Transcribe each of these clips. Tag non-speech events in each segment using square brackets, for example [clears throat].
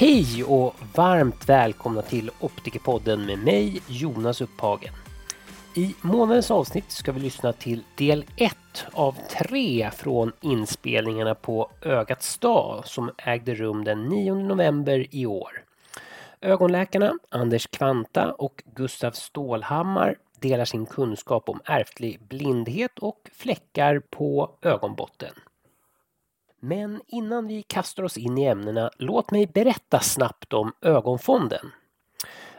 Hej och varmt välkomna till Optikerpodden med mig Jonas Upphagen. I månadens avsnitt ska vi lyssna till del 1 av 3 från inspelningarna på Ögats dag som ägde rum den 9 november i år. Ögonläkarna Anders Kvanta och Gustav Stålhammar delar sin kunskap om ärftlig blindhet och fläckar på ögonbotten. Men innan vi kastar oss in i ämnena, låt mig berätta snabbt om Ögonfonden.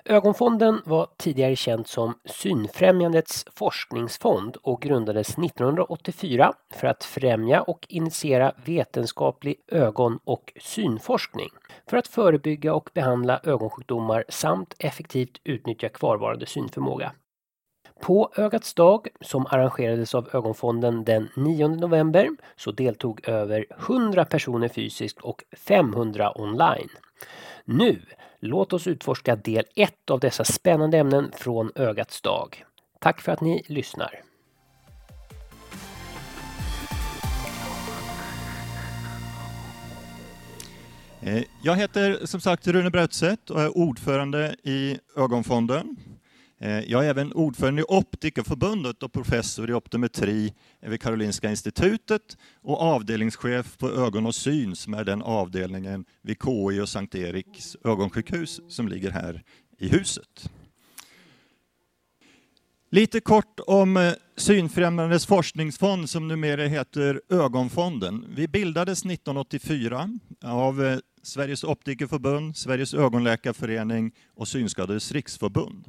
Ögonfonden var tidigare känd som Synfrämjandets forskningsfond och grundades 1984 för att främja och initiera vetenskaplig ögon och synforskning för att förebygga och behandla ögonsjukdomar samt effektivt utnyttja kvarvarande synförmåga. På Ögats dag, som arrangerades av Ögonfonden den 9 november, så deltog över 100 personer fysiskt och 500 online. Nu, låt oss utforska del 1 av dessa spännande ämnen från Ögats dag. Tack för att ni lyssnar. Eh, jag heter som sagt Rune Brötzedt och är ordförande i Ögonfonden. Eh, jag är även ordförande i Optikerförbundet och professor i optometri vid Karolinska institutet och avdelningschef på ögon och syn som är den avdelningen vid KI och Sankt Eriks ögonsjukhus som ligger här i huset. Lite kort om eh, Synfrämjandets forskningsfond som numera heter Ögonfonden. Vi bildades 1984 av eh, Sveriges optikerförbund, Sveriges ögonläkarförening och Synskadades riksförbund.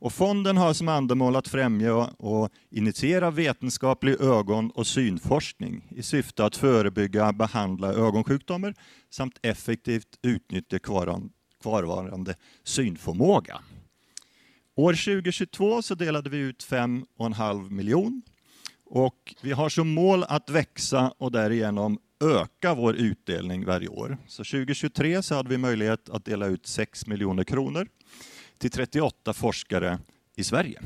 Och fonden har som andemål att främja och initiera vetenskaplig ögon och synforskning i syfte att förebygga, behandla ögonsjukdomar samt effektivt utnyttja kvarvarande synförmåga. År 2022 så delade vi ut 5,5 miljon och vi har som mål att växa och därigenom öka vår utdelning varje år. Så 2023 så hade vi möjlighet att dela ut 6 miljoner kronor till 38 forskare i Sverige.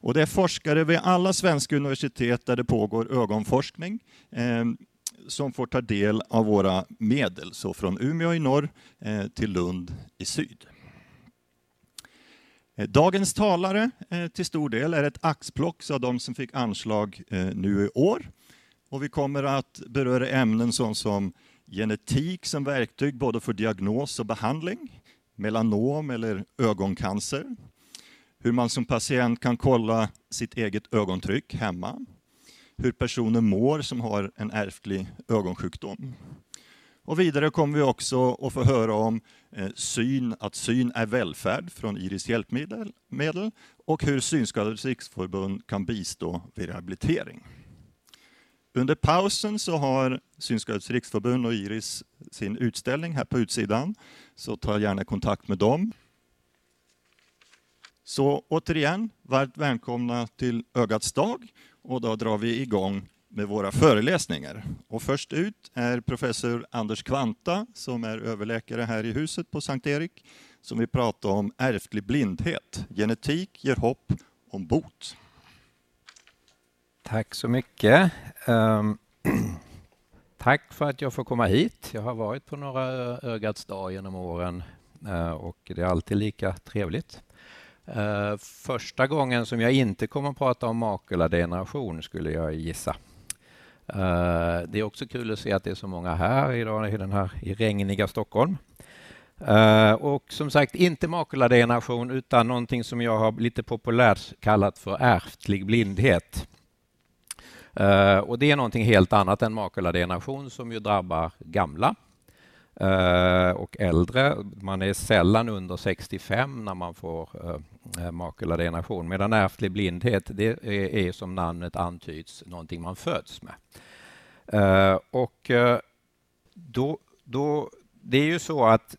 Och det är forskare vid alla svenska universitet där det pågår ögonforskning eh, som får ta del av våra medel, så från Umeå i norr eh, till Lund i syd. Eh, dagens talare eh, till stor del är ett axplock av de som fick anslag eh, nu i år. Och vi kommer att beröra ämnen som genetik som verktyg både för diagnos och behandling, melanom eller ögoncancer, hur man som patient kan kolla sitt eget ögontryck hemma, hur personer mår som har en ärftlig ögonsjukdom. Och vidare kommer vi också att få höra om eh, syn, att syn är välfärd från Iris hjälpmedel och hur Synskadades riksförbund kan bistå vid rehabilitering. Under pausen så har Synskadades riksförbund och Iris sin utställning här på utsidan, så ta gärna kontakt med dem. Så återigen, varmt välkomna till Ögats dag och då drar vi igång med våra föreläsningar. Och först ut är professor Anders Kvanta som är överläkare här i huset på Sankt Erik som vill prata om ärftlig blindhet. Genetik ger hopp om bot. Tack så mycket. Um, [clears throat] tack för att jag får komma hit. Jag har varit på några Ögats dag genom åren uh, och det är alltid lika trevligt. Uh, första gången som jag inte kommer att prata om makuladegeneration skulle jag gissa. Uh, det är också kul att se att det är så många här idag i den här i regniga Stockholm. Uh, och som sagt, inte makuladegeneration utan någonting som jag har lite populärt kallat för ärftlig blindhet. Uh, och det är någonting helt annat än makuladegeneration som ju drabbar gamla uh, och äldre. Man är sällan under 65 när man får eh, uh, makuladegeneration medan ärftlig blindhet det är, är som namnet antyds någonting man föds med. och då, då, det är ju så att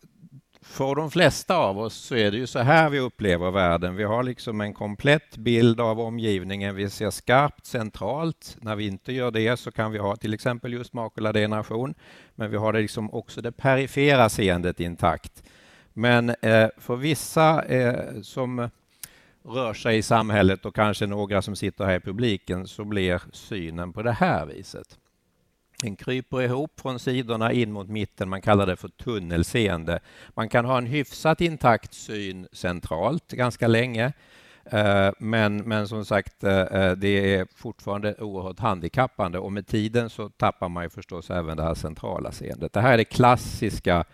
för de flesta av oss så är det ju så här vi upplever världen. Vi har liksom en komplett bild av omgivningen. Vi ser skarpt centralt. När vi inte gör det så kan vi ha till exempel just makuladegeneration. Men vi har det liksom också det perifera seendet intakt. Men eh, för vissa eh, som rör sig i samhället och kanske några som sitter här i publiken så blir synen på det här viset. Den kryper ihop från sidorna in mot mitten. Man kallar det för tunnelseende. Man kan ha en hyfsat intakt syn centralt ganska länge. Eh, men, men som sagt, eh, eh, det är fortfarande oerhört handikappande och med tiden så tappar man ju förstås även det här centrala seendet. Det här är det klassiska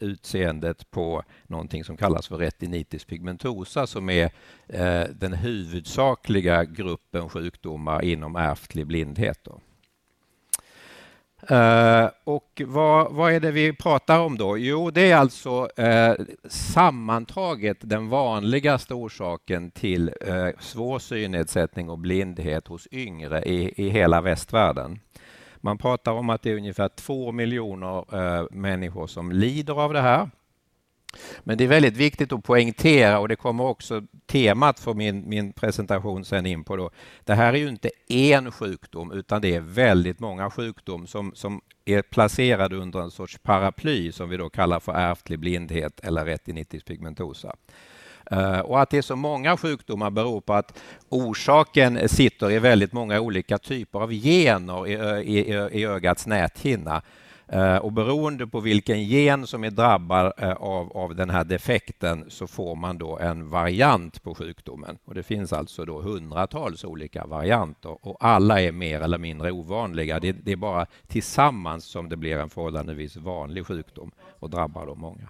utseendet på någonting som kallas för retinitis pigmentosa som är den huvudsakliga gruppen sjukdomar inom ärftlig blindhet. Då. Uh, och vad, vad, är det vi pratar om då? Jo, det är alltså uh, sammantaget den vanligaste orsaken till uh, svår synnedsättning och blindhet hos yngre i, i hela västvärlden. Man pratar om att det är ungefär två miljoner människor som lider av det här. Men det är väldigt viktigt att poängtera och det kommer också temat för min, min presentation sen in på. Då. Det här är ju inte en sjukdom utan det är väldigt många sjukdomar som, som är placerade under en sorts paraply som vi då kallar för ärftlig blindhet eller retinitis pigmentosa. Eh, och att det är så många sjukdomar beror på att orsaken sitter i väldigt många olika typer av gener i, i, i ögats näthinna. Eh, och beroende på vilken gen som är drabbad eh, av, av den här defekten så får man då en variant på sjukdomen. Och det finns alltså då hundratals olika varianter och alla är mer eller mindre ovanliga. Det, det är bara tillsammans som det blir en förhållandevis vanlig sjukdom och drabbar då många.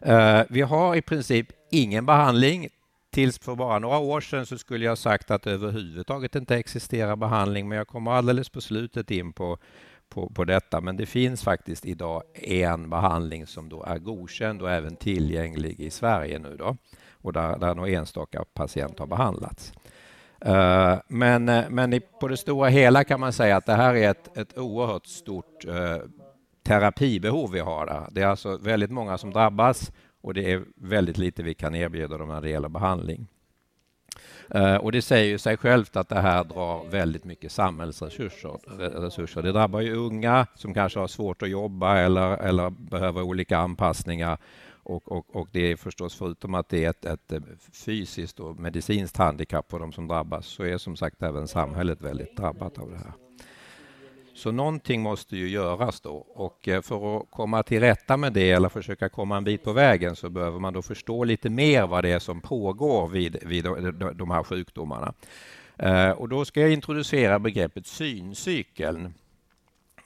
Eh, vi har i princip ingen behandling. Tills för bara några år sedan så skulle jag sagt att det överhuvudtaget inte existerar behandling, men jag kommer alldeles på slutet in på på, på detta. Men det finns faktiskt idag en behandling som då är godkänd och även tillgänglig i Sverige nu då. Och där, där några enstaka patienter har behandlats. Uh, men, eh, men på det stora hela kan man säga att det här är ett, ett oerhört stort uh, terapibehov vi har. Där. Det är alltså väldigt många som drabbas och det är väldigt lite vi kan erbjuda dem när det gäller behandling. Eh, och det säger ju sig självt att det här drar väldigt mycket samhällsresurser. Resurser. Det drabbar ju unga som kanske har svårt att jobba eller, eller behöver olika anpassningar. Och, och, och, det är förstås, förutom att det är ett, ett eh, fysiskt och medicinskt handikapp på de som drabbas, så är som sagt även samhället väldigt drabbat av det här. Så någonting måste ju göras då och eh, för att komma till rätta med det eller försöka komma en bit på vägen så behöver man då förstå lite mer vad det är som pågår vid, vid de här sjukdomarna. Eh, och då ska jag introducera begreppet syncykeln.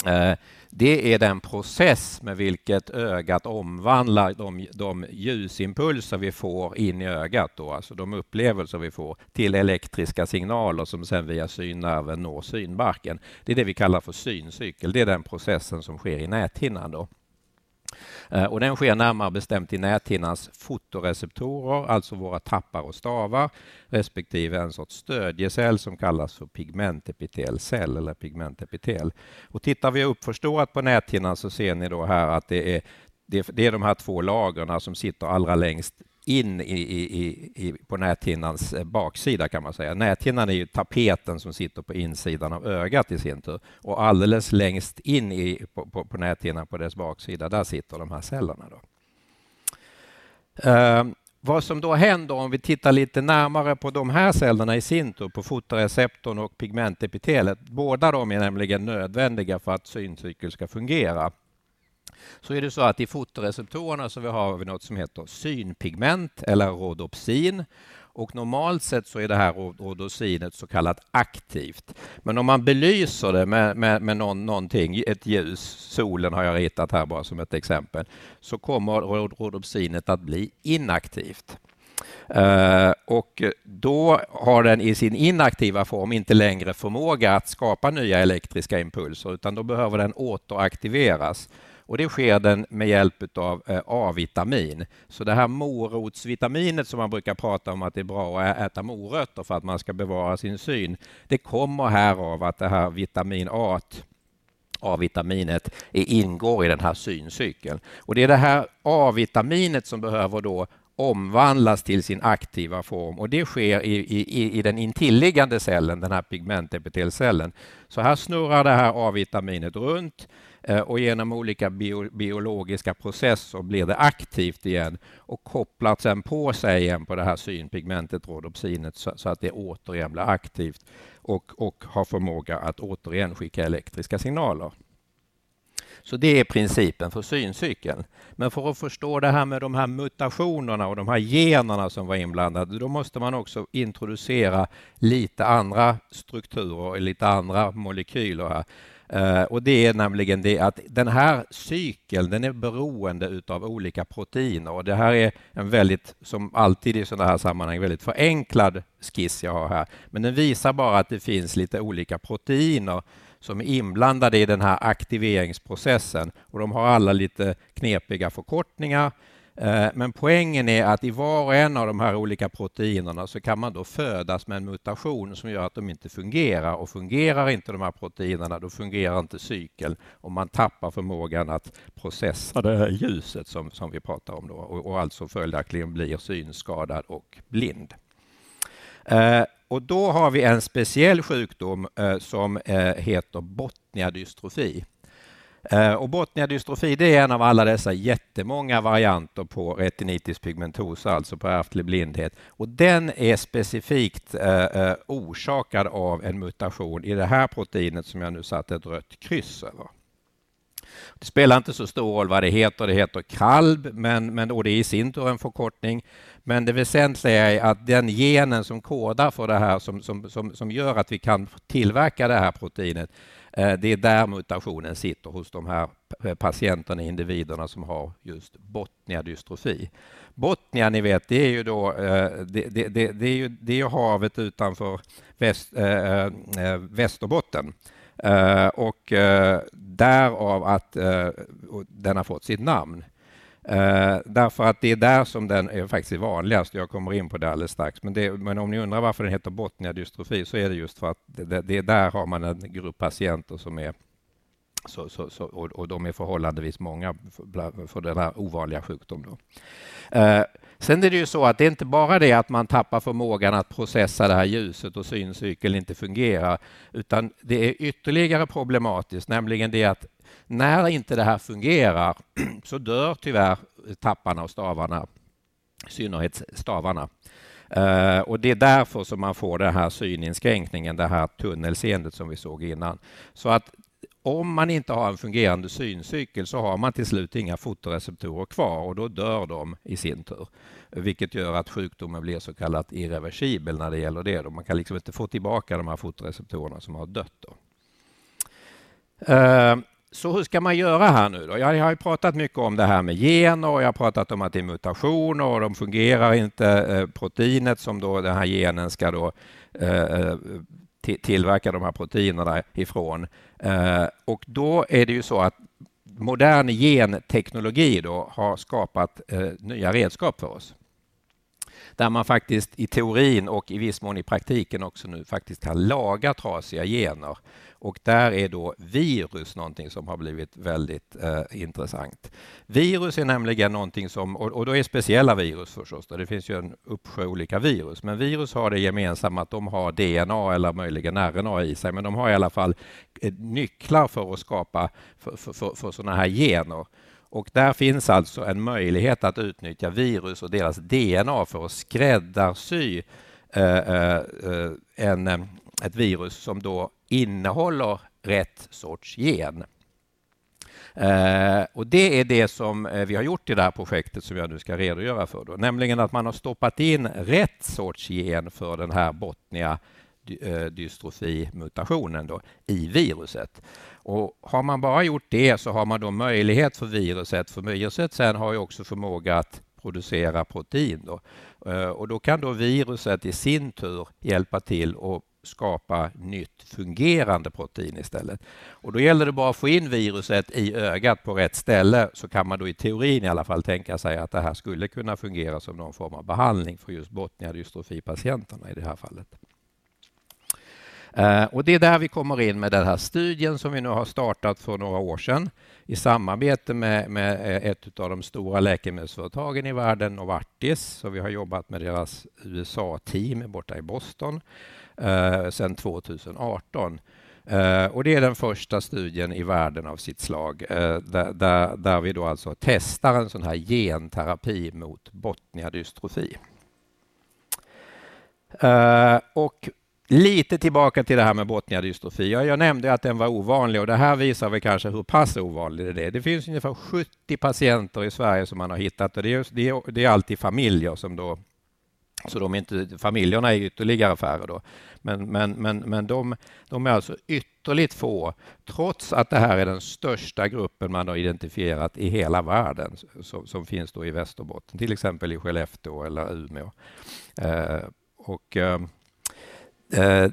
Eh, det är den process med vilket ögat omvandlar de, de ljusimpulser vi får in i ögat, då, alltså de upplevelser vi får, till elektriska signaler som sen via synnerven når synbarken. Det är det vi kallar för syncykel. Det är den processen som sker i näthinnan. Då. Eh, och den sker närmare bestämt i näthinnans fotoreceptorer, alltså våra tappar och stavar, respektive en sorts stödjecell som kallas för pigmentepitelcell eller pigmentepitel. Och tittar vi uppförstorat på näthinnan så ser ni då här att det är det, är de här två lagren som sitter allra längst in i, i, i, på näthinnans eh, baksida kan man säga. Näthinnan är ju tapeten som sitter på insidan av ögat i sin tur och alldeles längst in i, på, på, på näthinnan på dess baksida, där sitter de här cellerna. Då. Eh, vad som då händer om vi tittar lite närmare på de här cellerna i sin tur, på fotoreceptorn och pigmentepitelet. Båda de är nämligen nödvändiga för att syncykeln ska fungera så är det så att i fotoreceptorerna så har vi något som heter synpigment eller rhodopsin. Och normalt sett så är det här rhodosinet så kallat aktivt. Men om man belyser det med, med, med någon, någonting, ett ljus, solen har jag ritat här bara som ett exempel, så kommer rhodopsinet att bli inaktivt. Uh, och då har den i sin inaktiva form inte längre förmåga att skapa nya elektriska impulser utan då behöver den återaktiveras. Och det sker den med hjälp av eh, A-vitamin. Så det här morotsvitaminet som man brukar prata om att det är bra att äta morötter för att man ska bevara sin syn, det kommer här av att det här vitamin A A-vitaminet ingår i den här syncykeln. Och det är det här A-vitaminet som behöver då omvandlas till sin aktiva form och det sker i, i, i den intilliggande cellen, den här pigmentepitelcellen. Så här snurrar det här A-vitaminet runt Eh, och genom olika bio, biologiska processer blir det aktivt igen och kopplar sen på sig igen på det här synpigmentet rhodopsinet så, så att det återigen blir aktivt och, och har förmåga att återigen skicka elektriska signaler. Så det är principen för syncykeln. Men för att förstå det här med de här mutationerna och de här generna som var inblandade, då måste man också introducera lite andra strukturer och lite andra molekyler här. Eh, och det är nämligen det att den här cykeln den är beroende av olika proteiner och det här är en väldigt, som alltid i sådana här sammanhang, väldigt förenklad skiss jag har här. Men den visar bara att det finns lite olika proteiner som är inblandade i den här aktiveringsprocessen och de har alla lite knepiga förkortningar. Eh, men poängen är att i var och en av de här olika proteinerna så kan man då födas med en mutation som gör att de inte fungerar och fungerar inte de här proteinerna då fungerar inte cykeln och man tappar förmågan att processa det här ljuset som, som vi pratar om då och, och alltså följaktligen blir synskadad och blind. Eh, och då har vi en speciell sjukdom eh, som eh, heter Botniadystrofi. Eh, och Botniadystrofi det är en av alla dessa jättemånga varianter på retinitis pigmentosa, alltså på ärftlig blindhet. Och den är specifikt eh, eh, orsakad av en mutation i det här proteinet som jag nu satt ett rött kryss över. Det spelar inte så stor roll vad det heter. Det heter KALB, men, men, och det är i sin tur en förkortning. Men det väsentliga är att den genen som kodar för det här, som, som, som, som gör att vi kan tillverka det här proteinet, Eh, det är där mutationen sitter hos de här eh, patienterna, individerna som har just botniadystrofi. Botnia, ni vet, det är ju då eh, det, det, det, det är ju, det är havet utanför väst, äh, Västerbotten. Äh, och äh, därav att den har fått sitt namn. Eh, därför att det är där som den är faktiskt vanligast. Jag kommer in på det alldeles strax. Men, det, men om ni undrar varför den heter Botniadystrofi så är det just för att det, det, där har man en grupp patienter som är så, så, så, och, och, de är förhållandevis många för, för den här ovanliga sjukdomen. Eh, sen är det ju så att det är inte bara det att man tappar förmågan att processa det här ljuset och syncykeln inte fungerar, utan det är ytterligare problematiskt, nämligen det att när inte det här fungerar [clears throat] så dör tyvärr tapparna och stavarna, i synnerhet stavarna. Uh, och det är därför som man får den här syninskränkningen, det här tunnelseendet som vi såg innan. Så att om man inte har en fungerande syncykel så har man till slut inga fotoreceptorer kvar och då dör de i sin tur. Vilket gör att sjukdomen blir så kallat irreversibel när det gäller det. Man kan liksom inte få tillbaka de här fotoreceptorerna som har dött. Då. Eh, så hur ska man göra här nu då? Jag har ju pratat mycket om det här med gener och jag har pratat om att det är mutationer och de fungerar inte. Eh, proteinet som då den här genen ska då eh, tillverka de här proteinerna ifrån. Eh, och då är det ju så att modern genteknologi då har skapat eh, nya redskap för oss där man faktiskt i teorin och i viss mån i praktiken också nu faktiskt kan laga trasiga gener och där är då virus någonting som har blivit väldigt eh, intressant. Virus är nämligen någonting som, och, och då är speciella virus förstås, det finns ju en uppsjö olika virus, men virus har det gemensamma att de har DNA eller möjligen RNA i sig, men de har i alla fall eh, nycklar för att skapa för, för, för, för sådana här gener. Och där finns alltså en möjlighet att utnyttja virus och deras DNA för att skräddarsy eh, eh, eh en, eh, ett virus som då innehåller rätt sorts gen. Eh, och det är det som eh, vi har gjort i det här projektet som jag nu ska redogöra för. Då. Nämligen att man har stoppat in rätt sorts gen för den här Botnia Eh, dystrofimutationen då, i viruset. Och har man bara gjort det så har man då möjlighet för viruset, för viruset sen har ju också förmåga att producera protein. Då. Eh, och då kan då viruset i sin tur hjälpa till och skapa nytt fungerande protein istället. Och då gäller det bara att få in viruset i ögat på rätt ställe så kan man då i teorin i alla fall tänka sig att det här skulle kunna fungera som någon form av behandling för just Botniadystrofipatienterna i det här fallet. Eh, och det är där vi kommer in med den här studien som vi nu har startat för några år sedan i samarbete med, med eh, ett av de stora läkemedelsföretagen i världen, Novartis. Så vi har jobbat med deras USA-team borta i Boston eh, sedan 2018. Eh, och det är den första studien i världen av sitt slag eh, där, där, där, vi då alltså testar en sån här genterapi mot Botniadystrofi. Uh, eh, och lite tillbaka till det här med Botnia-dystrofi. Jag nämnde att den var ovanlig och det här visar väl kanske hur pass ovanlig det är. Det finns ungefär 70 patienter i Sverige som man har hittat och det är, det är, det är alltid familjer som då så de är inte, familjerna är ytterligare färre då. Men, men, men, men de, de är alltså ytterligt få, trots att det här är den största gruppen man har identifierat i hela världen som, som finns då i Västerbotten, till exempel i Skellefteå eller Umeå. Eh, och, eh Eh,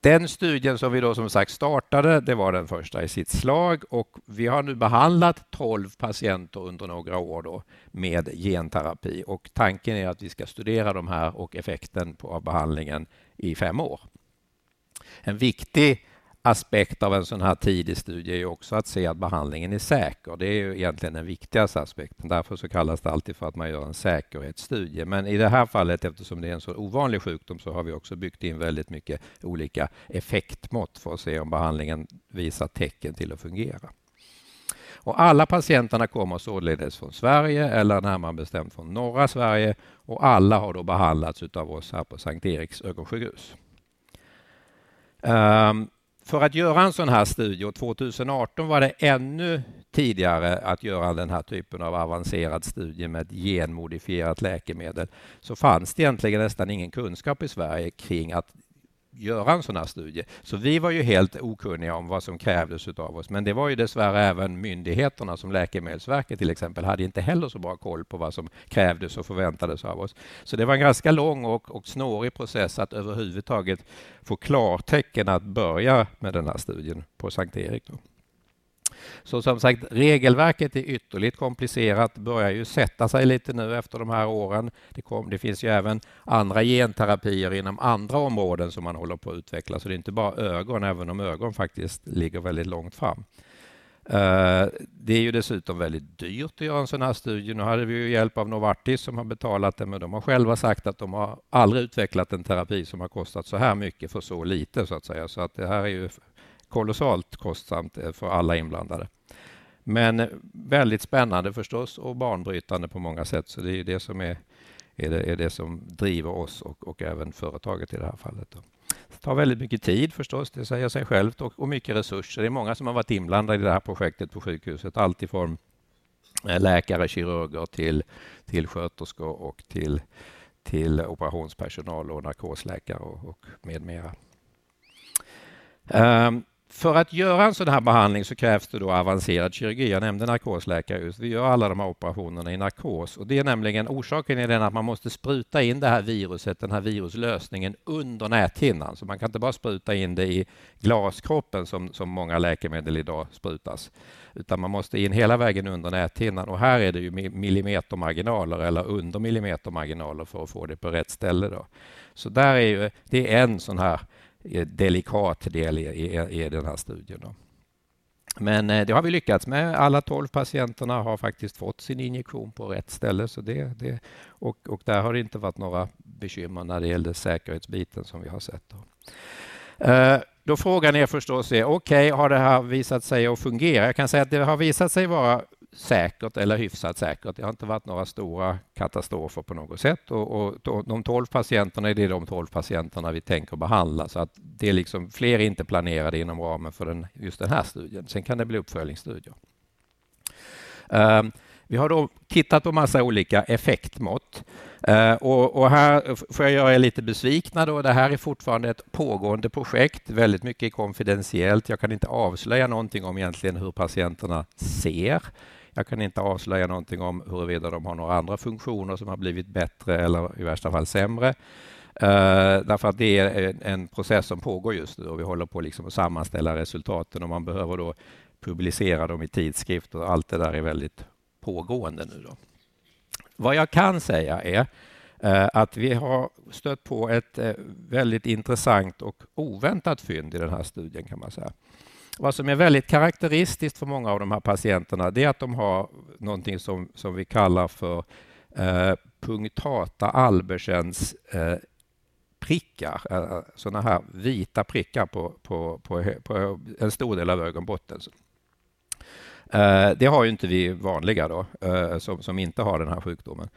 den studien som vi då som sagt startade, det var den första i sitt slag och vi har nu behandlat 12 patienter under några år då med genterapi och tanken är att vi ska studera de här och effekten på av behandlingen i fem år. En viktig aspekt av en sån här tidig studie är också att se att behandlingen är säker. Det är ju egentligen den viktigaste aspekten. Därför så kallas det alltid för att man gör en säkerhetsstudie. Men i det här fallet, eftersom det är en så ovanlig sjukdom, så har vi också byggt in väldigt mycket olika effektmått för att se om behandlingen visar tecken till att fungera. Och alla patienterna kommer således från Sverige, eller närmare bestämt från norra Sverige, och alla har då behandlats av oss här på Sankt Eriks ögonsjukhus. Um, ehm, för att göra en sån här studie, och 2018 var det ännu tidigare att göra den här typen av avancerad studie med ett genmodifierat läkemedel, så fanns det egentligen nästan ingen kunskap i Sverige kring att göra en sån här studie. Så vi var ju helt okunniga om vad som krävdes av oss. Men det var ju dessvärre även myndigheterna som Läkemedelsverket till exempel hade inte heller så bra koll på vad som krävdes och förväntades av oss. Så det var en ganska lång och, och snårig process att överhuvudtaget få klartecken att börja med den här studien på Sankt Erik. Då. Så som sagt, regelverket är ytterligt komplicerat, börjar ju sätta sig lite nu efter de här åren. Det, kom, det finns ju även andra genterapier inom andra områden som man håller på att utveckla, så det är inte bara ögon, även om ögon faktiskt ligger väldigt långt fram. Eh, det är ju dessutom väldigt dyrt att göra en sån här studie. Nu hade vi ju hjälp av Novartis som har betalat det, men de har själva sagt att de har aldrig utvecklat en terapi som har kostat så här mycket för så lite, så att säga. Så att det här är ju kolossalt kostsamt eh, för alla inblandade. Men eh, väldigt spännande förstås och banbrytande på många sätt. Så det är det som är, är, det, är det som driver oss och, och även företaget i det här fallet. Då. Det tar väldigt mycket tid förstås, det säger sig självt, och, och mycket resurser. Det är många som har varit inblandade i det här projektet på sjukhuset. Allt ifrån eh, läkare, kirurger till, till sköterskor och till, till operationspersonal och narkosläkare och, och med mera. Um, för att göra en sån här behandling så krävs det då avancerad kirurgi. Jag nämnde narkosläkare just. Vi gör alla de här operationerna i narkos och det är nämligen orsaken är den att man måste spruta in det här viruset, den här viruslösningen under näthinnan. Så man kan inte bara spruta in det i glaskroppen som, som många läkemedel idag sprutas, utan man måste in hela vägen under näthinnan och här är det ju millimetermarginaler eller under millimetermarginaler för att få det på rätt ställe. Då. Så där är ju, det är en sån här Eh, delikat del i, i, i den här studien. Då. Men eh, det har vi lyckats med. Alla tolv patienterna har faktiskt fått sin injektion på rätt ställe. Så det, det, och, och där har det inte varit några bekymmer när det gäller säkerhetsbiten som vi har sett. Då. Eh, då frågan är förstås, okej, okay, har det här visat sig att fungera? Jag kan säga att det har visat sig vara säkert eller hyfsat säkert. Det har inte varit några stora katastrofer på något sätt. Och, och de 12 patienterna är det de 12 patienterna vi tänker behandla. Så att det är liksom fler inte planerade inom ramen för den, just den här studien. Sen kan det bli uppföljningsstudier. Um, vi har då tittat på massa olika effektmått. Uh, och, och, här får jag göra er lite besvikna. Då. Det här är fortfarande ett pågående projekt. Väldigt mycket konfidentiellt. Jag kan inte avslöja någonting om egentligen hur patienterna ser. Jag kan inte avslöja någonting om huruvida de har några andra funktioner som har blivit bättre eller i värsta fall sämre. Uh, därför att det är en, en, process som pågår just nu och vi håller på liksom att sammanställa resultaten och man behöver då publicera dem i tidskrifter och allt det där är väldigt pågående nu. Då. Vad jag kan säga är uh, att vi har stött på ett uh, väldigt intressant och oväntat fynd i den här studien kan man säga. Vad som är väldigt karaktäristiskt för många av de här patienterna det är att de har någonting som, som vi kallar för eh, punktata Albersens eh, prickar, eh, sådana här vita prickar på, på, på, på en stor del av ögonbotten. Eh, det har ju inte vi vanliga då, eh, som, som inte har den här sjukdomen.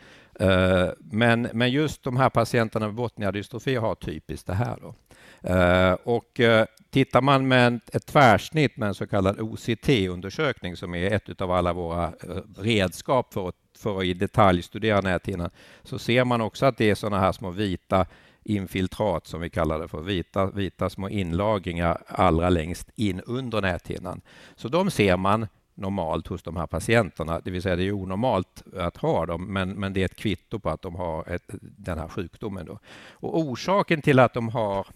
Men, men just de här patienterna med botniadystrofi har typiskt det här. Då. Eh, och eh, tittar man med ett tvärsnitt med en så kallad OCT-undersökning som är ett av alla våra eh, redskap för att för att i detalj studera näthinnan, så ser man också att det är sådana här små vita infiltrat som vi kallar det för, vita, vita små inlagringar allra längst in under näthinnan. Så de ser man normalt hos de här patienterna, det vill säga det är onormalt att ha dem, men, men det är ett kvitto på att de har ett, den här sjukdomen. Då. Och orsaken till att de har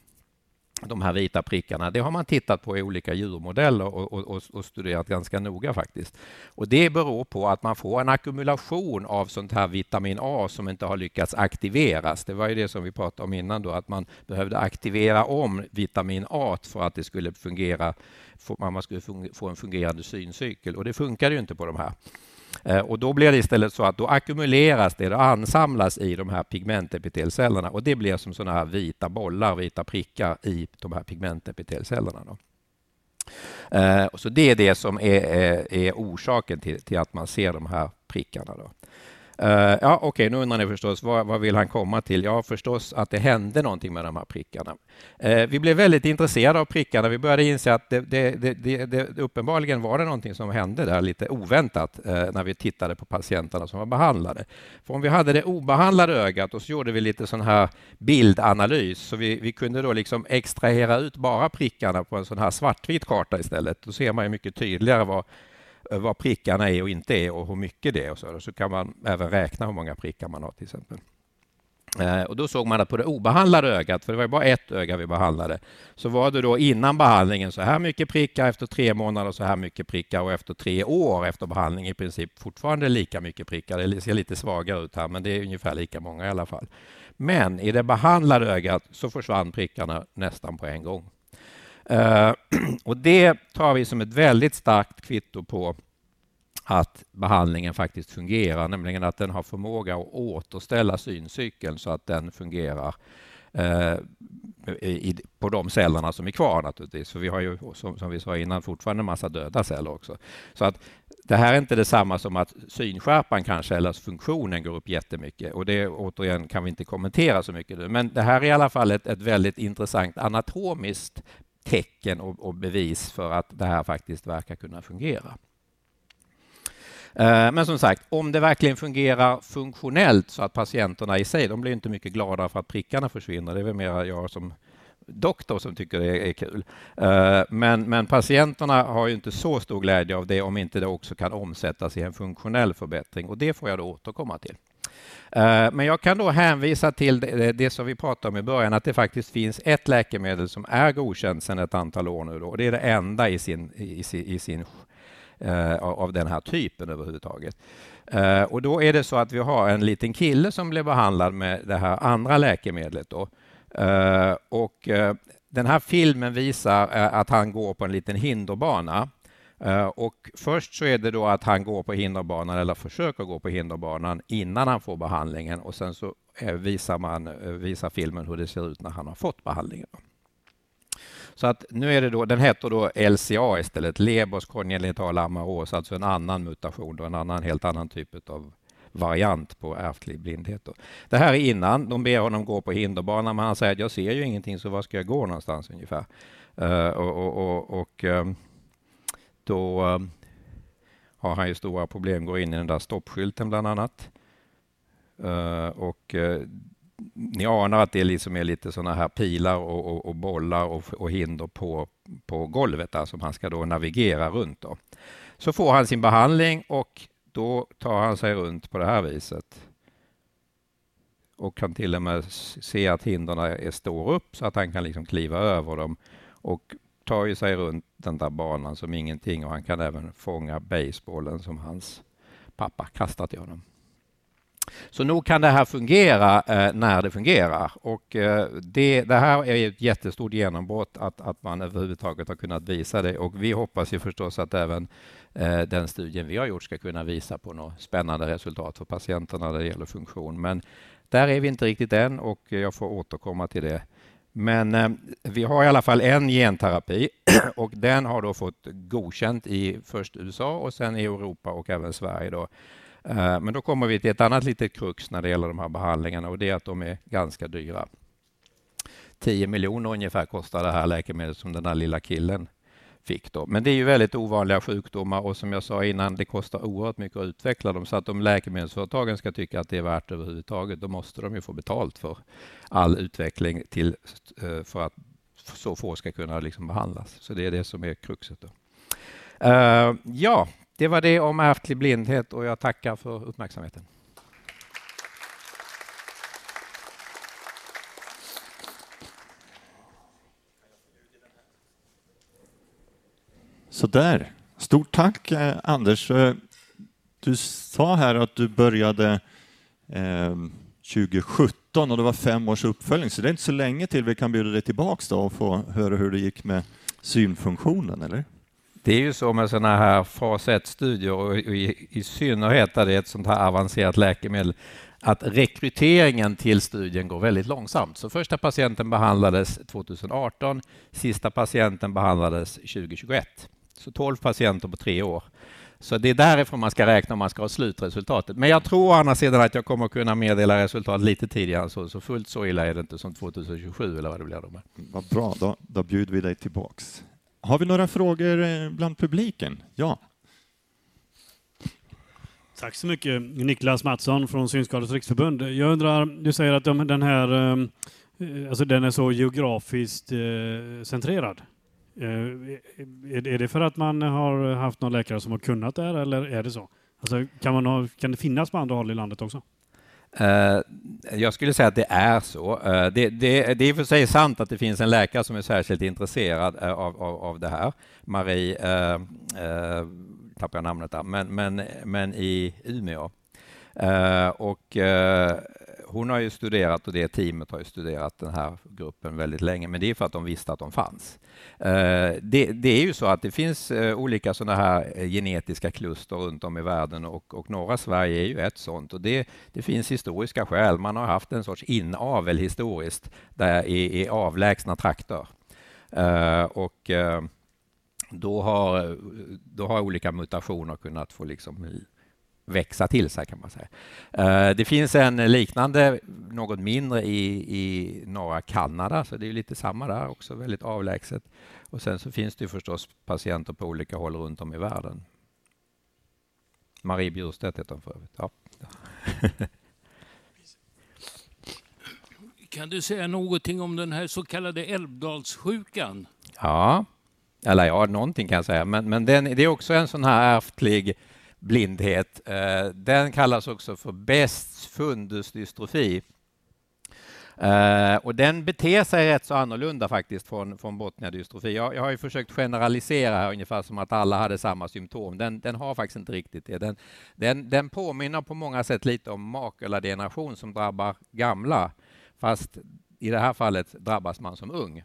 de här vita prickarna, det har man tittat på i olika djurmodeller och, och, och, studerat ganska noga faktiskt. Och det beror på att man får en ackumulation av sånt här vitamin A som inte har lyckats aktiveras. Det var ju det som vi pratade om innan då, att man behövde aktivera om vitamin A för att det skulle fungera, för man skulle få en fungerande syncykel och det funkar ju inte på de här. Eh, och då blir det istället så att då ackumuleras det det ansamlas i de här pigmentepitelcellerna och det blir som sådana här vita bollar, vita prickar i de här pigmentepitelcellerna. Då. Eh, så det är det som är, är, är orsaken till, till, att man ser de här prickarna. Då. Uh, ja, Okej, okay, nu undrar ni förstås vad, vad vill han komma till? Ja, förstås att det hände någonting med de här prickarna. Uh, vi blev väldigt intresserade av prickarna. Vi började inse att det, det, det, det uppenbarligen var det någonting som hände där lite oväntat uh, när vi tittade på patienterna som var behandlade. För om vi hade det obehandlade ögat och så gjorde vi lite sån här bildanalys så vi, vi kunde då liksom extrahera ut bara prickarna på en sån här svartvit karta istället. Då ser man ju mycket tydligare vad Eh, vad prickarna är och inte är och hur mycket det är. Och så, så kan man även räkna hur många prickar man har till exempel. Eh, och då såg man att på det obehandlade ögat, för det var bara ett öga vi behandlade, så var det då innan behandlingen så här mycket prickar, efter tre månader så här mycket prickar och efter tre år efter behandling i princip fortfarande lika mycket prickar. Det ser lite svagare ut här, men det är ungefär lika många i alla fall. Men i det behandlade ögat så försvann prickarna nästan på en gång. Eh, [clears throat] och det tar vi som ett väldigt starkt kvitto på att behandlingen faktiskt fungerar, nämligen att den har förmåga att återställa syncykeln så att den fungerar eh, i, på de cellerna som är kvar naturligtvis. För vi har ju, som, som, vi sa innan, fortfarande en massa döda celler också. Så att det här är inte detsamma som att synskärpan kanske, eller funktionen går upp jättemycket. Och det återigen kan vi inte kommentera så mycket nu. Men det här är i alla fall ett, ett väldigt intressant anatomiskt tecken och, och, bevis för att det här faktiskt verkar kunna fungera. Eh, men som sagt, om det verkligen fungerar funktionellt så att patienterna i sig, de blir inte mycket glada för att prickarna försvinner. Det är väl mer jag som doktor som tycker det är kul. Eh, men, men patienterna har ju inte så stor glädje av det om inte det också kan omsättas i en funktionell förbättring och det får jag då återkomma till. Eh, men jag kan då hänvisa till det, som vi pratade om i början, att det faktiskt finns ett läkemedel som är godkänt sedan ett antal år nu. Då. Det är det enda i sin, i, i sin, uh, av den här typen överhuvudtaget. Uh, och då är det så att vi har en liten kille som blev behandlad med det här andra läkemedlet. Då. och den här filmen visar att han går på en liten hinderbana Eh, och först så är det då att han går på hinderbanan eller försöker gå på hinderbanan innan han får behandlingen och sen så eh, visar, man, eh, visar filmen hur det ser ut när han har fått behandlingen. Så att nu är det då, den heter då LCA istället, Lebers kongenital amaros, alltså en annan mutation, då, en annan, helt annan typ av variant på ärftlig blindhet. Då. Det här är innan, de ber honom gå på hinderbanan, men han säger att jag ser ju ingenting, så var ska jag gå någonstans ungefär? Uh, och, och, och, och um, då ehm, har han ju stora problem, går in i den där stoppskylten bland annat. Eh, och eh, ni anar att det liksom är lite sådana här pilar och, och, och bollar och, och, hinder på, på golvet där som han ska då navigera runt. Då. Så får han sin behandling och då tar han sig runt på det här viset. Och kan till och med se att hindren står upp så att han kan liksom kliva över dem. Och tar ju sig runt den där banan som ingenting och han kan även fånga basebollen som hans pappa kastat till honom. Så nog kan det här fungera eh, när det fungerar. Och eh, det, det, här är ett jättestort genombrott att, att man överhuvudtaget har kunnat visa det. Och vi hoppas ju förstås att även eh, den studien vi har gjort ska kunna visa på något spännande resultat för patienterna när det gäller funktion. Men där är vi inte riktigt än och jag får återkomma till det. Men eh, vi har i alla fall en genterapi [clears throat] och den har då fått godkänt i först USA och sen i Europa och även Sverige. Då. Eh, men då kommer vi till ett annat litet krux när det gäller de här behandlingarna och det är att de är ganska dyra. 10 miljoner ungefär kostar det här läkemedlet som den där lilla killen fick. Då. Men det är ju väldigt ovanliga sjukdomar och som jag sa innan, det kostar oerhört mycket att utveckla dem. Så att om läkemedelsföretagen ska tycka att det är värt överhuvudtaget, då måste de ju få betalt för all utveckling till, eh, för att så få ska kunna liksom behandlas. Så det är det som är kruxet. Då. Uh, ja, det var det om ärftlig blindhet och jag tackar för uppmärksamheten. Så där. Stort tack eh, Anders. Eh, du sa här att du började eh, 2017 och det var fem års uppföljning, så det är inte så länge till vi kan bjuda dig tillbaks då och få höra hur det gick med synfunktionen, eller? Det är ju så med sådana här fas 1-studier och i, i synnerhet där det är ett sånt här avancerat läkemedel att rekryteringen till studien går väldigt långsamt. Så första patienten behandlades 2018, sista patienten behandlades 2021. Så 12 patienter på tre år. Så det är därifrån man ska räkna om man ska ha slutresultatet. Men jag tror å andra sidan att jag kommer kunna meddela resultat lite tidigare så, så fullt så illa är det inte som 2027 eller vad det blir. Då. Vad bra, då, då bjuder vi dig tillbaks. Har vi några frågor eh, bland publiken? Ja. Tack så mycket. Niklas Mattsson från Synskadades riksförbund. Jag undrar, du säger att de, den här eh, alltså den är så geografiskt eh, centrerad. Eh, är det för att man har haft någon läkare som har kunnat det här eller är det så? Alltså, kan, man ha, kan det finnas på andra håll i landet också? Eh, jag skulle säga att det är så. Eh, det, det, det, är för sig sant att det finns en läkare som är särskilt intresserad av, av, av det här. Marie, uh, tappar jag namnet där, men, men, men i Umeå. och hon har ju studerat och det teamet har ju studerat den här gruppen väldigt länge, men det är för att de visste att de fanns. Eh, det, det, är ju så att det finns eh, olika sådana här eh, genetiska kluster runt om i världen och, och norra Sverige är ju ett sådant. Och det, det finns historiska skäl. Man har haft en sorts inavel historiskt där i, i avlägsna trakter. Och då har, då har olika mutationer kunnat få liksom växa till sig kan man säga. Eh, det finns en liknande, något mindre i, i norra Kanada, så det är lite samma där också, väldigt avlägset. Och sen så finns det förstås patienter på olika håll runt om i världen. Marie Bjurstedt heter hon för övrigt. Ja. [laughs] Kan du säga någonting om den här så kallade Älvdalssjukan? Ja, eller ja, någonting kan jag säga. Men, men den, det är också en sån här ärftlig blindhet. Eh, den kallas också för Bests fundusdystrofi. Eh, och den beter sig rätt så annorlunda faktiskt från, från Botnia-dystrofi. Jag, jag, har ju försökt generalisera här ungefär som att alla hade samma symptom. Den, den har faktiskt inte riktigt det. Den, den, den påminner på många sätt lite om makuladegeneration som drabbar gamla, fast i det här fallet drabbas man som ung.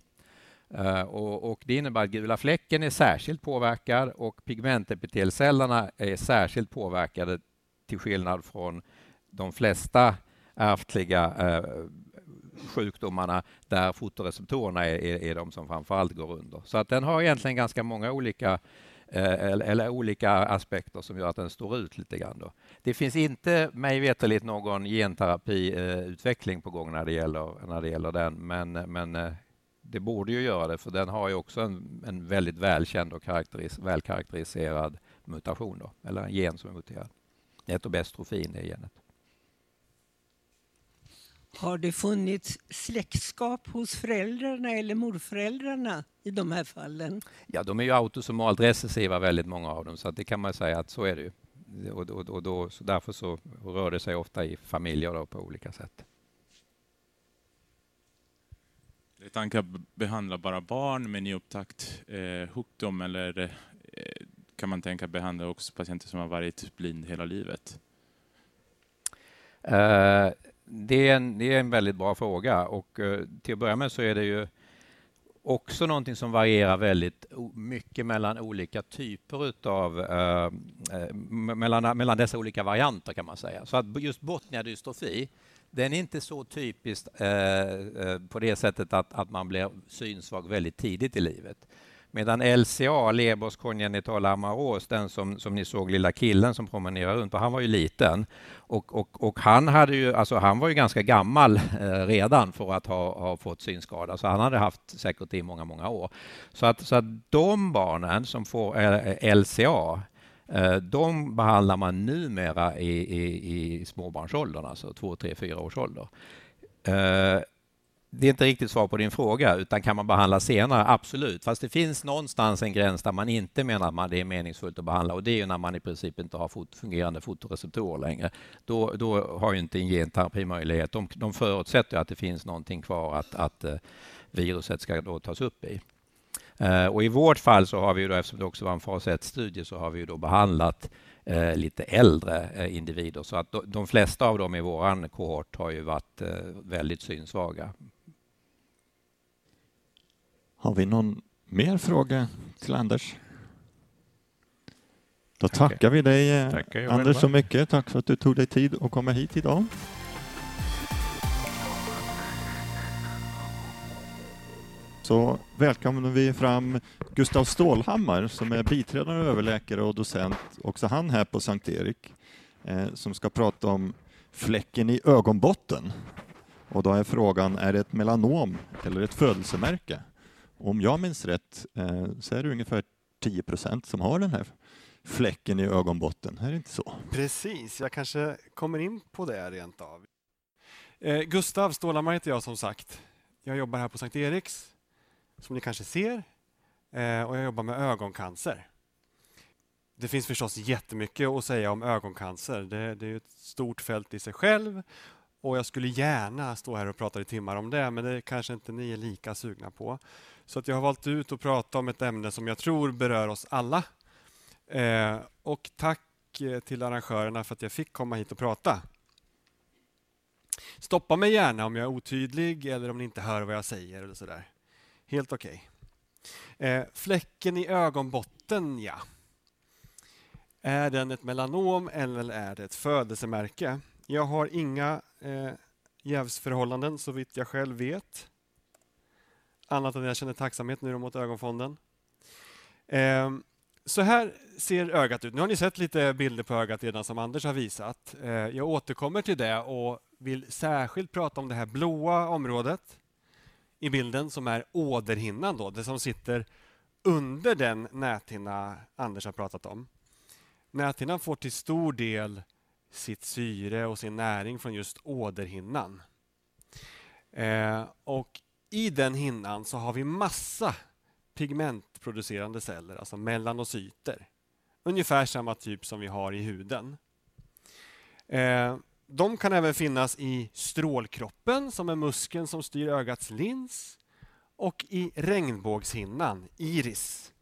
Uh, och, och, det innebär att gula fläcken är särskilt påverkad och pigmentepitelcellerna är särskilt påverkade till skillnad från de flesta ärftliga uh, sjukdomarna där fotoreceptorerna är, är, är de som framförallt går under. Så att den har egentligen ganska många olika eh, eller, eller, olika aspekter som gör att den står ut lite grann. Då. Det finns inte, mig veterligt, någon genterapiutveckling på gång när det gäller, när det gäller den, men, men det borde ju göra det, för den har ju också en, en väldigt välkänd och karaktäris, välkaraktäriserad mutation, då, eller en gen som är muterad. Etobestrofin är genet. Har det funnits släktskap hos föräldrarna eller morföräldrarna i de här fallen? Ja, de är ju autosomalt recessiva väldigt många av dem, så det kan man säga att så är det ju. Och, och, och då, så därför så rör det sig ofta i familjer då, på olika sätt. Det behandlar bara barn med nyupptäckt eh, sjukdom eller eh, kan man tänka behandla också patienter som har varit blind hela livet? Eh, det, är en, det är en väldigt bra fråga och eh, till att börja med så är det ju också någonting som varierar väldigt mycket mellan olika typer utav, eh, eh mellan, mellan dessa olika varianter kan man säga. Så att just botniadystrofi den är inte så typisk eh, eh, på det sättet att, att man blir synsvag väldigt tidigt i livet. Medan LCA, Lebers kongenitala amaros, den som, som ni såg lilla killen som promenerade runt och han var ju liten. Och, och, och han, hade ju, alltså han var ju ganska gammal eh, redan för att ha, ha fått synskada, så han hade haft säkert i många, många år. Så att, så att de barnen som får eh, LCA, Eh, de behandlar man numera i, i, i småbarnsåldern, alltså två, tre, fyra års ålder. Eh, det är inte riktigt svar på din fråga, utan kan man behandla senare? Absolut, fast det finns någonstans en gräns där man inte menar att det är meningsfullt att behandla och det är ju när man i princip inte har fot fungerande fotoreceptorer längre. Då, då har ju inte en genterapi möjlighet. De, de förutsätter att det finns någonting kvar att, att eh, viruset ska då tas upp i. Uh, och I vårt fall, så har vi då, eftersom det också var en fas 1-studie, så har vi då behandlat uh, lite äldre individer. Så att de flesta av dem i vår kohort har ju varit väldigt synsvaga. Har vi någon mer fråga till Anders? Då tackar, tackar vi dig eh, tackar Anders så mycket. Tack för att du tog dig tid att komma hit idag. Så välkomnar vi fram Gustav Stålhammar som är biträdande överläkare och docent, också han här på Sankt Erik, eh, som ska prata om fläcken i ögonbotten. Och då är frågan, är det ett melanom eller ett födelsemärke? Om jag minns rätt eh, så är det ungefär 10 procent som har den här fläcken i ögonbotten. Är det inte så? Precis, jag kanske kommer in på det rent av. Eh, Gustav Stålhammar heter jag som sagt. Jag jobbar här på Sankt Eriks, som ni kanske ser, eh, och jag jobbar med ögoncancer. Det finns förstås jättemycket att säga om ögoncancer. Det, det är ett stort fält i sig själv och jag skulle gärna stå här och prata i timmar om det, men det kanske inte ni är lika sugna på. Så att jag har valt ut att prata om ett ämne som jag tror berör oss alla. Eh, och tack eh, till arrangörerna för att jag fick komma hit och prata. Stoppa mig gärna om jag är otydlig eller om ni inte hör vad jag säger. eller sådär. Helt okej. Okay. Eh, fläcken i ögonbotten, ja. Är den ett melanom eller är det ett födelsemärke? Jag har inga eh, jävsförhållanden så vitt jag själv vet annat än att jag känner tacksamhet nu mot Ögonfonden. Eh, så här ser ögat ut. Nu har ni sett lite bilder på ögat redan som Anders har visat. Eh, jag återkommer till det och vill särskilt prata om det här blåa området i bilden som är åderhinnan, då, det som sitter under den näthinna Anders har pratat om. Näthinnan får till stor del sitt syre och sin näring från just åderhinnan. Eh, och i den hinnan så har vi massa pigmentproducerande celler, alltså melanocyter. Ungefär samma typ som vi har i huden. Eh, de kan även finnas i strålkroppen, som är muskeln som styr ögats lins, och i regnbågshinnan, iris.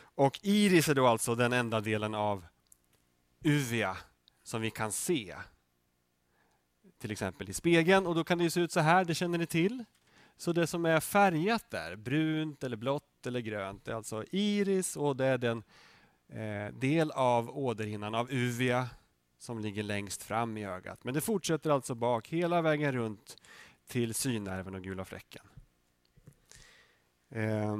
Och iris är då alltså den enda delen av uvea som vi kan se. Till exempel i spegeln, och då kan det se ut så här, det känner ni till. Så det som är färgat där, brunt eller blått eller grönt, det är alltså iris och det är den eh, del av åderhinnan av uvea som ligger längst fram i ögat. Men det fortsätter alltså bak hela vägen runt till synnerven och gula fläcken. Eh,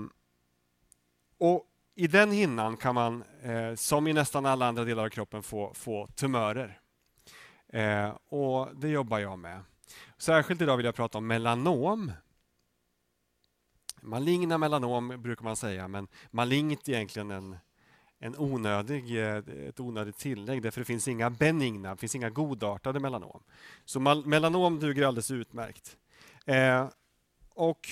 och I den hinnan kan man, eh, som i nästan alla andra delar av kroppen, få, få tumörer. Eh, och Det jobbar jag med. Särskilt idag vill jag prata om melanom Maligna melanom brukar man säga, men malignt är egentligen en, en onödig, eh, ett onödigt tillägg därför det finns inga benigna, det finns inga godartade melanom. Så melanom duger alldeles utmärkt. Eh, och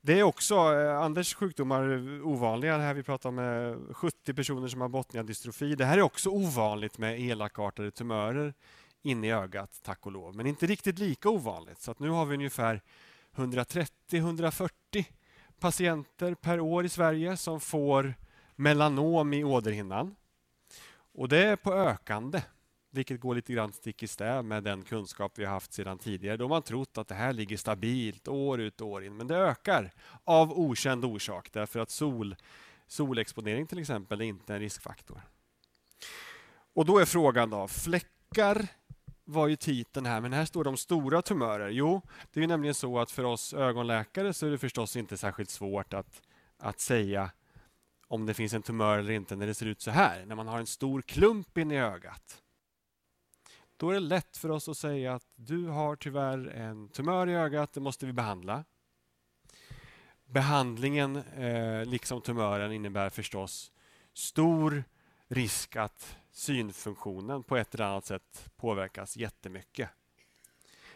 det är också eh, Anders sjukdomar ovanliga. Det här vi pratar om eh, 70 personer som har botniadystrofi. Det här är också ovanligt med elakartade tumörer inne i ögat, tack och lov. Men inte riktigt lika ovanligt. Så att nu har vi ungefär 130-140 patienter per år i Sverige som får melanom i åderhinnan. Och det är på ökande. vilket går lite grann stick i stäv med den kunskap vi har haft sedan tidigare. Då har man trott att det här ligger stabilt år ut och år in, men det ökar av okänd orsak därför att sol, solexponering till exempel är inte en riskfaktor. Och då är frågan då, fläckar var ju titeln här, men här står det om stora tumörer. Jo, det är nämligen så att för oss ögonläkare så är det förstås inte särskilt svårt att, att säga om det finns en tumör eller inte när det ser ut så här, när man har en stor klump in i ögat. Då är det lätt för oss att säga att du har tyvärr en tumör i ögat, det måste vi behandla. Behandlingen, eh, liksom tumören, innebär förstås stor risk att synfunktionen på ett eller annat sätt påverkas jättemycket.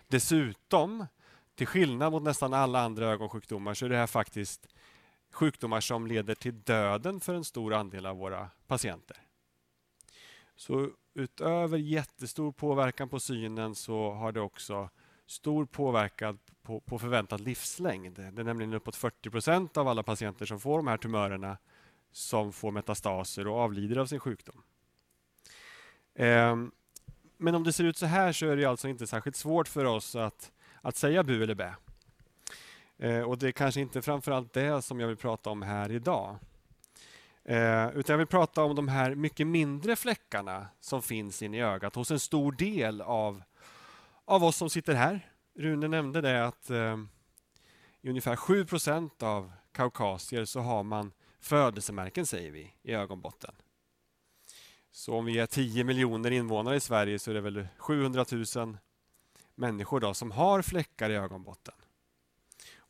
Dessutom, till skillnad mot nästan alla andra ögonsjukdomar, så är det här faktiskt sjukdomar som leder till döden för en stor andel av våra patienter. Så utöver jättestor påverkan på synen så har det också stor påverkan på, på förväntad livslängd. Det är nämligen uppåt 40 procent av alla patienter som får de här tumörerna som får metastaser och avlider av sin sjukdom. Ehm, men om det ser ut så här så är det alltså inte särskilt svårt för oss att, att säga bu eller bä. Eh, och det är kanske inte framförallt det som jag vill prata om här idag. Eh, utan jag vill prata om de här mycket mindre fläckarna som finns inne i ögat hos en stor del av, av oss som sitter här. Rune nämnde det att eh, i ungefär 7 av kaukasier så har man födelsemärken, säger vi, i ögonbotten. Så om vi är 10 miljoner invånare i Sverige så är det väl 700 000 människor då som har fläckar i ögonbotten.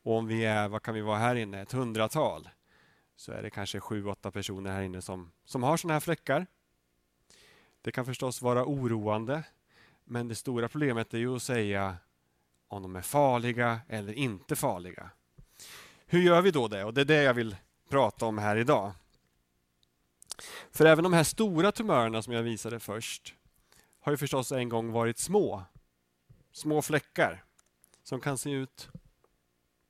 Och om vi är, vad kan vi vara här inne, ett hundratal så är det kanske 7-8 personer här inne som, som har sådana här fläckar. Det kan förstås vara oroande men det stora problemet är ju att säga om de är farliga eller inte farliga. Hur gör vi då det? Och det är det jag vill prata om här idag. För även de här stora tumörerna som jag visade först har ju förstås en gång varit små. Små fläckar som kan se ut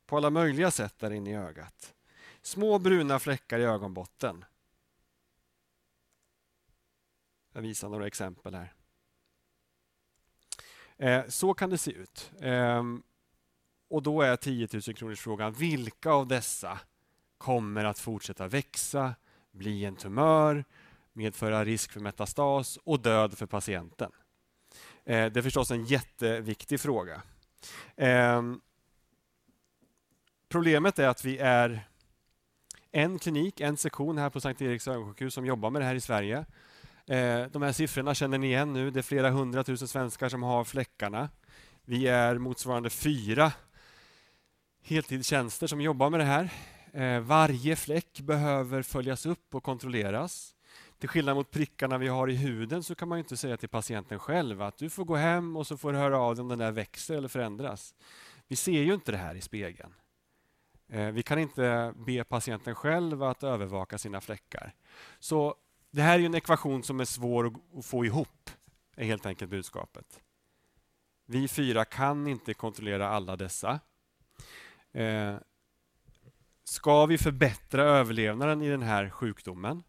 på alla möjliga sätt där inne i ögat. Små bruna fläckar i ögonbotten. Jag visar några exempel här. Eh, så kan det se ut. Ehm, och då är 10 000 kronors frågan, vilka av dessa kommer att fortsätta växa, bli en tumör, medföra risk för metastas och död för patienten. Eh, det är förstås en jätteviktig fråga. Ehm, Problemet är att vi är en klinik, en sektion här på Sankt Eriks ögonsjukhus som jobbar med det här i Sverige. Eh, de här siffrorna känner ni igen nu. Det är flera hundratusen svenskar som har fläckarna. Vi är motsvarande fyra heltidstjänster som jobbar med det här. Eh, varje fläck behöver följas upp och kontrolleras. Till skillnad mot prickarna vi har i huden så kan man inte säga till patienten själv att du får gå hem och så får du höra av dig om den där växer eller förändras. Vi ser ju inte det här i spegeln. Eh, vi kan inte be patienten själv att övervaka sina fläckar. Så det här är en ekvation som är svår att få ihop, är helt enkelt budskapet. Vi fyra kan inte kontrollera alla dessa. Eh, Ska vi förbättra överlevnaden i den här sjukdomen,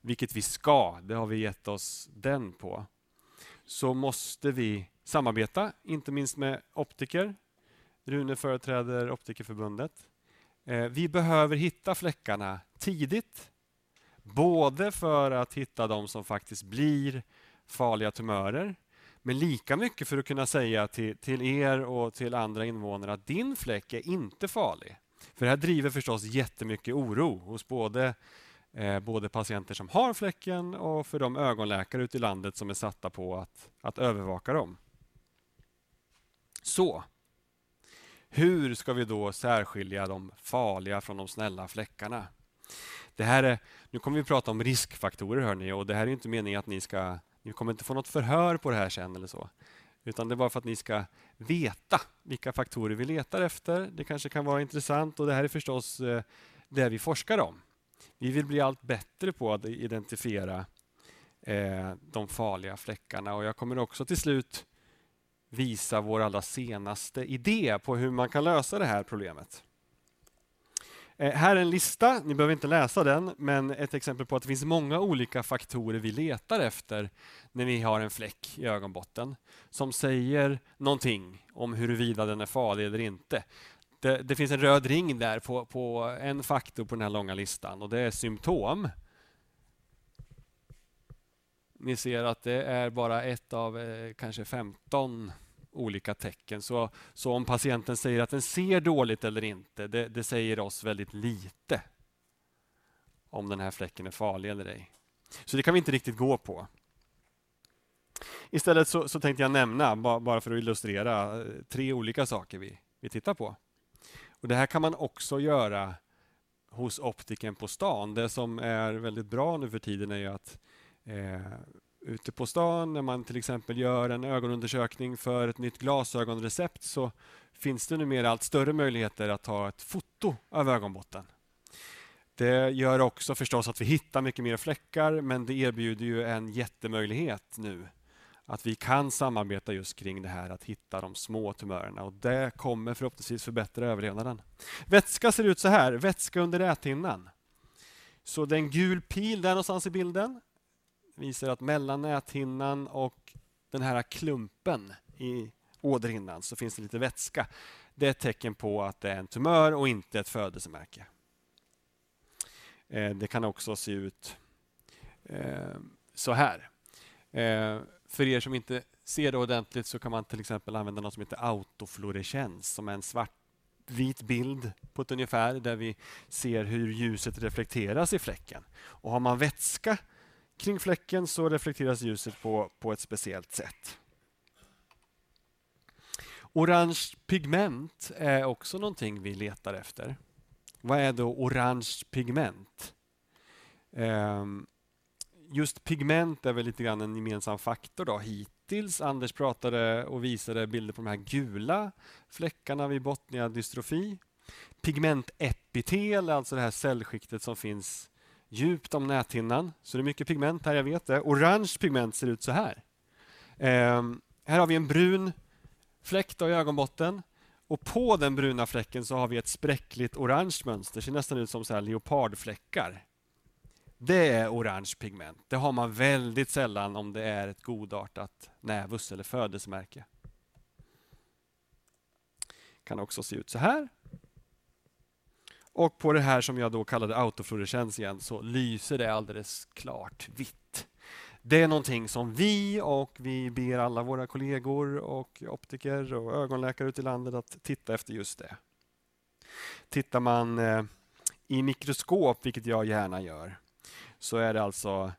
vilket vi ska, det har vi gett oss den på, så måste vi samarbeta, inte minst med optiker. Rune företräder Optikerförbundet. Eh, vi behöver hitta fläckarna tidigt, både för att hitta de som faktiskt blir farliga tumörer, men lika mycket för att kunna säga till, till er och till andra invånare att din fläck är inte farlig. För det här driver förstås jättemycket oro hos både, eh, både patienter som har fläcken och för de ögonläkare ute i landet som är satta på att, att övervaka dem. Så, hur ska vi då särskilja de farliga från de snälla fläckarna? Det här är, nu kommer vi att prata om riskfaktorer hörni, och det här är inte meningen att ni ska ni kommer inte få något förhör på det här sen eller så. Utan det är bara för att ni ska veta vilka faktorer vi letar efter. Det kanske kan vara intressant och det här är förstås eh, det vi forskar om. Vi vill bli allt bättre på att identifiera eh, de farliga fläckarna och jag kommer också till slut visa vår allra senaste idé på hur man kan lösa det här problemet. Eh, här är en lista, ni behöver inte läsa den, men ett exempel på att det finns många olika faktorer vi letar efter när vi har en fläck i ögonbotten som säger någonting om huruvida den är farlig eller inte. Det, det finns en röd ring där på, på en faktor på den här långa listan och det är symptom. Ni ser att det är bara ett av eh, kanske 15 olika tecken. Så, så om patienten säger att den ser dåligt eller inte, det, det säger oss väldigt lite om den här fläcken är farlig eller ej. Så det kan vi inte riktigt gå på. Istället så, så tänkte jag nämna, bara för att illustrera, eh, tre olika saker vi, vi tittar på. Och Det här kan man också göra hos optiken på stan. Det som är väldigt bra nu för tiden är att eh, ute på stan när man till exempel gör en ögonundersökning för ett nytt glasögonrecept så finns det numera allt större möjligheter att ta ett foto av ögonbotten. Det gör också förstås att vi hittar mycket mer fläckar men det erbjuder ju en jättemöjlighet nu att vi kan samarbeta just kring det här att hitta de små tumörerna och det kommer förhoppningsvis förbättra överlevnaden. Vätska ser ut så här, vätska under näthinnan. Så det är en gul pil där någonstans i bilden visar att mellan näthinnan och den här klumpen i åderhinnan så finns det lite vätska. Det är ett tecken på att det är en tumör och inte ett födelsemärke. Eh, det kan också se ut eh, så här. Eh, för er som inte ser det ordentligt så kan man till exempel använda något som heter autofluorescens som är en svartvit bild på ett ungefär där vi ser hur ljuset reflekteras i fläcken. Och Har man vätska kring fläcken så reflekteras ljuset på, på ett speciellt sätt. Orange pigment är också någonting vi letar efter. Vad är då orange pigment? Ehm, just pigment är väl lite grann en gemensam faktor då hittills. Anders pratade och visade bilder på de här gula fläckarna vid Botnia-dystrofi. Pigmentepitel, alltså det här cellskiktet som finns djupt om näthinnan. Så det är mycket pigment här, jag vet det. Orange pigment ser ut så här. Um, här har vi en brun fläck i ögonbotten. Och på den bruna fläcken så har vi ett spräckligt orange mönster. Det ser nästan ut som så här leopardfläckar. Det är orange pigment. Det har man väldigt sällan om det är ett godartat nävus eller födelsemärke. Kan också se ut så här. Och på det här som jag då kallade autofluorescens igen så lyser det alldeles klart vitt. Det är någonting som vi och vi ber alla våra kollegor och optiker och ögonläkare ute i landet att titta efter just det. Tittar man eh, i mikroskop, vilket jag gärna gör, så är det alltså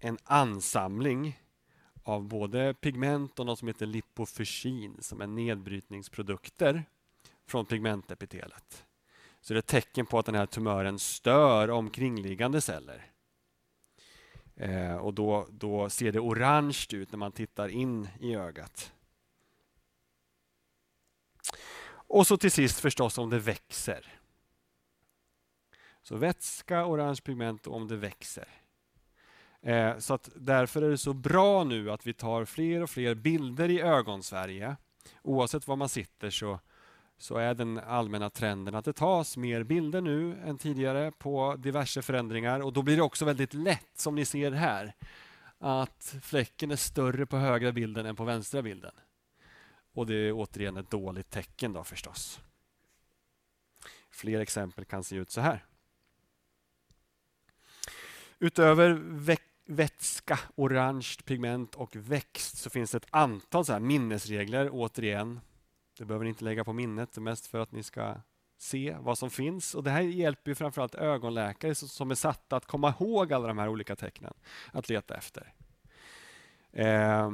en ansamling av både pigment och något som heter lipofysin som är nedbrytningsprodukter från pigmentepitelet så det är ett tecken på att den här tumören stör omkringliggande celler. Eh, och då, då ser det orange ut när man tittar in i ögat. Och så till sist förstås om det växer. Så vätska, orange pigment och om det växer. Eh, så att därför är det så bra nu att vi tar fler och fler bilder i ögonsverige. Oavsett var man sitter så så är den allmänna trenden att det tas mer bilder nu än tidigare på diverse förändringar och då blir det också väldigt lätt, som ni ser här, att fläcken är större på högra bilden än på vänstra bilden. Och det är återigen ett dåligt tecken då förstås. Fler exempel kan se ut så här. Utöver vätska, orange pigment och växt så finns det ett antal så här minnesregler återigen det behöver ni inte lägga på minnet, det är mest för att ni ska se vad som finns. Och Det här hjälper ju framförallt ögonläkare som är satta att komma ihåg alla de här olika tecknen att leta efter. Eh,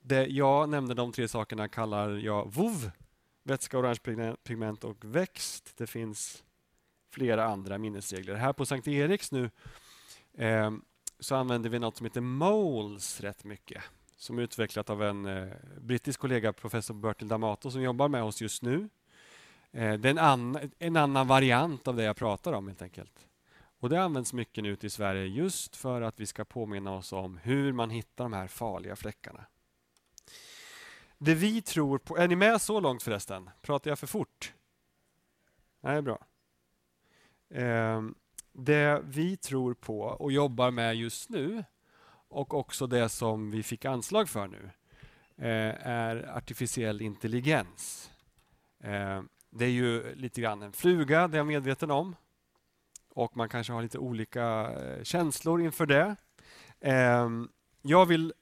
det jag nämnde, de tre sakerna, kallar jag VOV, vätska, orange pigment och växt. Det finns flera andra minnesregler. Här på Sankt Eriks nu eh, så använder vi något som heter MOLES rätt mycket som är utvecklat av en eh, brittisk kollega, professor Bertil D'Amato, som jobbar med oss just nu. Eh, det är en, an en annan variant av det jag pratar om helt enkelt. Och Det används mycket nu i Sverige just för att vi ska påminna oss om hur man hittar de här farliga fläckarna. Det vi tror på... Är ni med så långt förresten? Pratar jag för fort? Nej, bra. Eh, det vi tror på och jobbar med just nu och också det som vi fick anslag för nu eh, är artificiell intelligens. Eh, det är ju lite grann en fluga, det är jag medveten om. Och man kanske har lite olika eh, känslor inför det. Eh, jag vill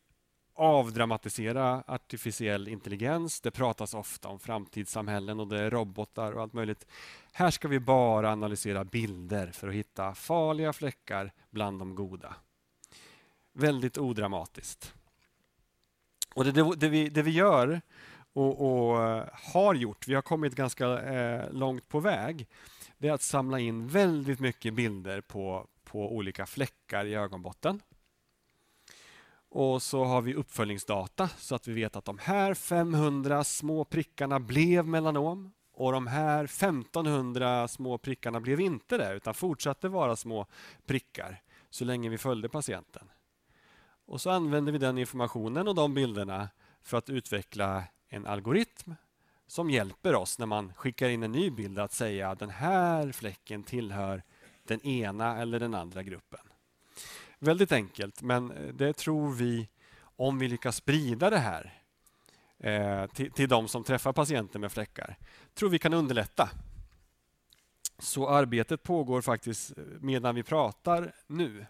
avdramatisera artificiell intelligens. Det pratas ofta om framtidssamhällen och det är robotar och allt möjligt. Här ska vi bara analysera bilder för att hitta farliga fläckar bland de goda. Väldigt odramatiskt. Och det, det, det, vi, det vi gör och, och, eh, har gjort, vi har kommit ganska eh, långt på väg, det är att samla in väldigt mycket bilder på, på olika fläckar i ögonbotten. Och så har vi uppföljningsdata så att vi vet att de här 500 små prickarna blev melanom och de här 1500 små prickarna blev inte det utan fortsatte vara små prickar så länge vi följde patienten. Och så använder vi den informationen och de bilderna för att utveckla en algoritm som hjälper oss när man skickar in en ny bild att säga att den här fläcken tillhör den ena eller den andra gruppen. Väldigt enkelt, men eh, det tror vi, om vi lyckas sprida det här eh, till, till de som träffar patienter med fläckar, tror vi kan underlätta. Så arbetet pågår faktiskt eh, medan vi pratar nu.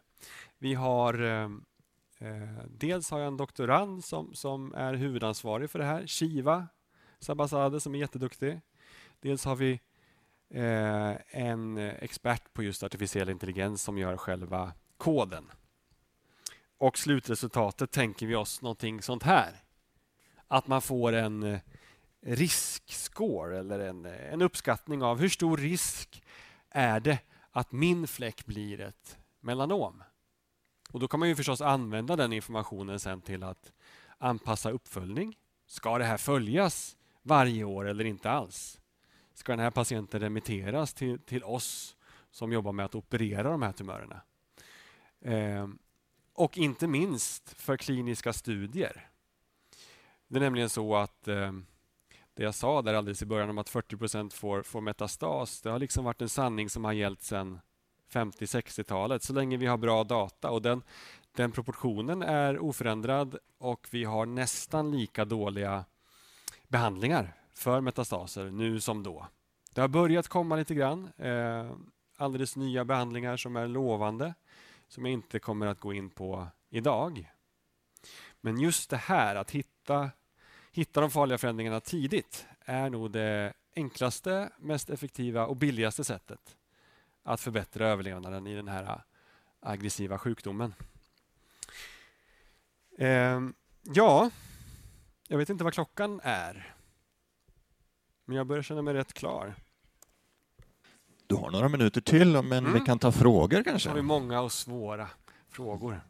Vi har eh, eh Eh, dels har jag en doktorand som, som är huvudansvarig för det här, Shiva Sabazade som är jätteduktig. Dels har vi eh, en expert på just artificiell intelligens som gör själva koden. Och slutresultatet tänker vi oss någonting sånt här. Att man får en eh, riskscore eller en, en uppskattning av hur stor risk är det att min fläck blir ett melanom. Och Då kan man ju förstås använda den informationen sen till att anpassa uppföljning. Ska det här följas varje år eller inte alls? Ska den här patienten remitteras till, till oss som jobbar med att operera de här tumörerna? Eh, och inte minst för kliniska studier. Det är nämligen så att eh, det jag sa där alldeles i början om att 40 procent får, får metastas, det har liksom varit en sanning som har gällt sedan 50-60-talet, så länge vi har bra data. Och den, den proportionen är oförändrad och vi har nästan lika dåliga behandlingar för metastaser nu som då. Det har börjat komma lite grann. Eh, alldeles nya behandlingar som är lovande som jag inte kommer att gå in på idag. Men just det här att hitta, hitta de farliga förändringarna tidigt är nog det enklaste, mest effektiva och billigaste sättet att förbättra överlevnaden i den här aggressiva sjukdomen. Eh, ja, jag vet inte vad klockan är. Men jag börjar känna mig rätt klar. Du har några minuter till, men mm. vi kan ta frågor kanske? har vi många och svåra frågor.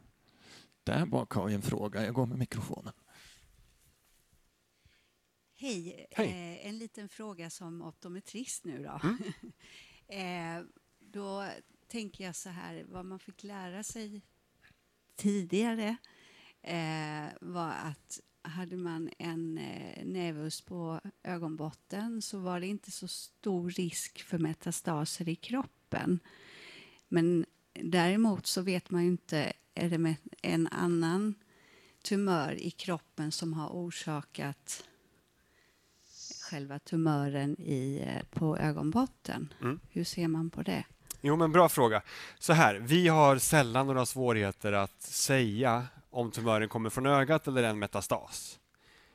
Där bak har vi en fråga. Jag går med mikrofonen. Hej. Hej. Eh, en liten fråga som optometrist nu då. Mm. [laughs] eh, då tänker jag så här, vad man fick lära sig tidigare eh, var att hade man en eh, nevus på ögonbotten så var det inte så stor risk för metastaser i kroppen. Men däremot så vet man ju inte, är det en annan tumör i kroppen som har orsakat själva tumören i, eh, på ögonbotten? Mm. Hur ser man på det? Jo, men bra fråga. Så här, vi har sällan några svårigheter att säga om tumören kommer från ögat eller en metastas.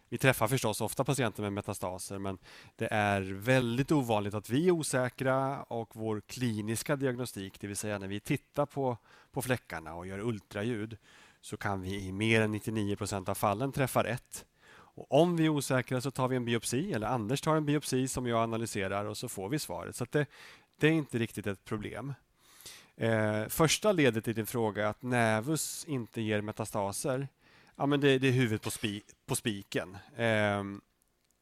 Vi träffar förstås ofta patienter med metastaser men det är väldigt ovanligt att vi är osäkra och vår kliniska diagnostik, det vill säga när vi tittar på, på fläckarna och gör ultraljud så kan vi i mer än 99 procent av fallen träffa rätt. Och om vi är osäkra så tar vi en biopsi, eller Anders tar en biopsi som jag analyserar och så får vi svaret. Så det, det är inte riktigt ett problem. Eh, första ledet i din fråga, att nävus inte ger metastaser, ja, men det, det är huvudet på, spi, på spiken. Eh,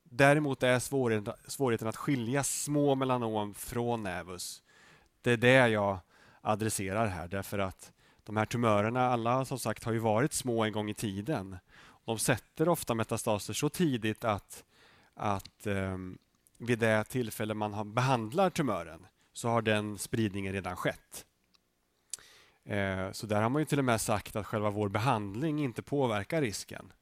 däremot är svårigheten, svårigheten att skilja små melanom från nävus. Det är det jag adresserar här, därför att de här tumörerna, alla som sagt har ju varit små en gång i tiden. De sätter ofta metastaser så tidigt att, att eh, vid det tillfälle man behandlar tumören så har den spridningen redan skett. Eh, så där har man ju till och med sagt att själva vår behandling inte påverkar risken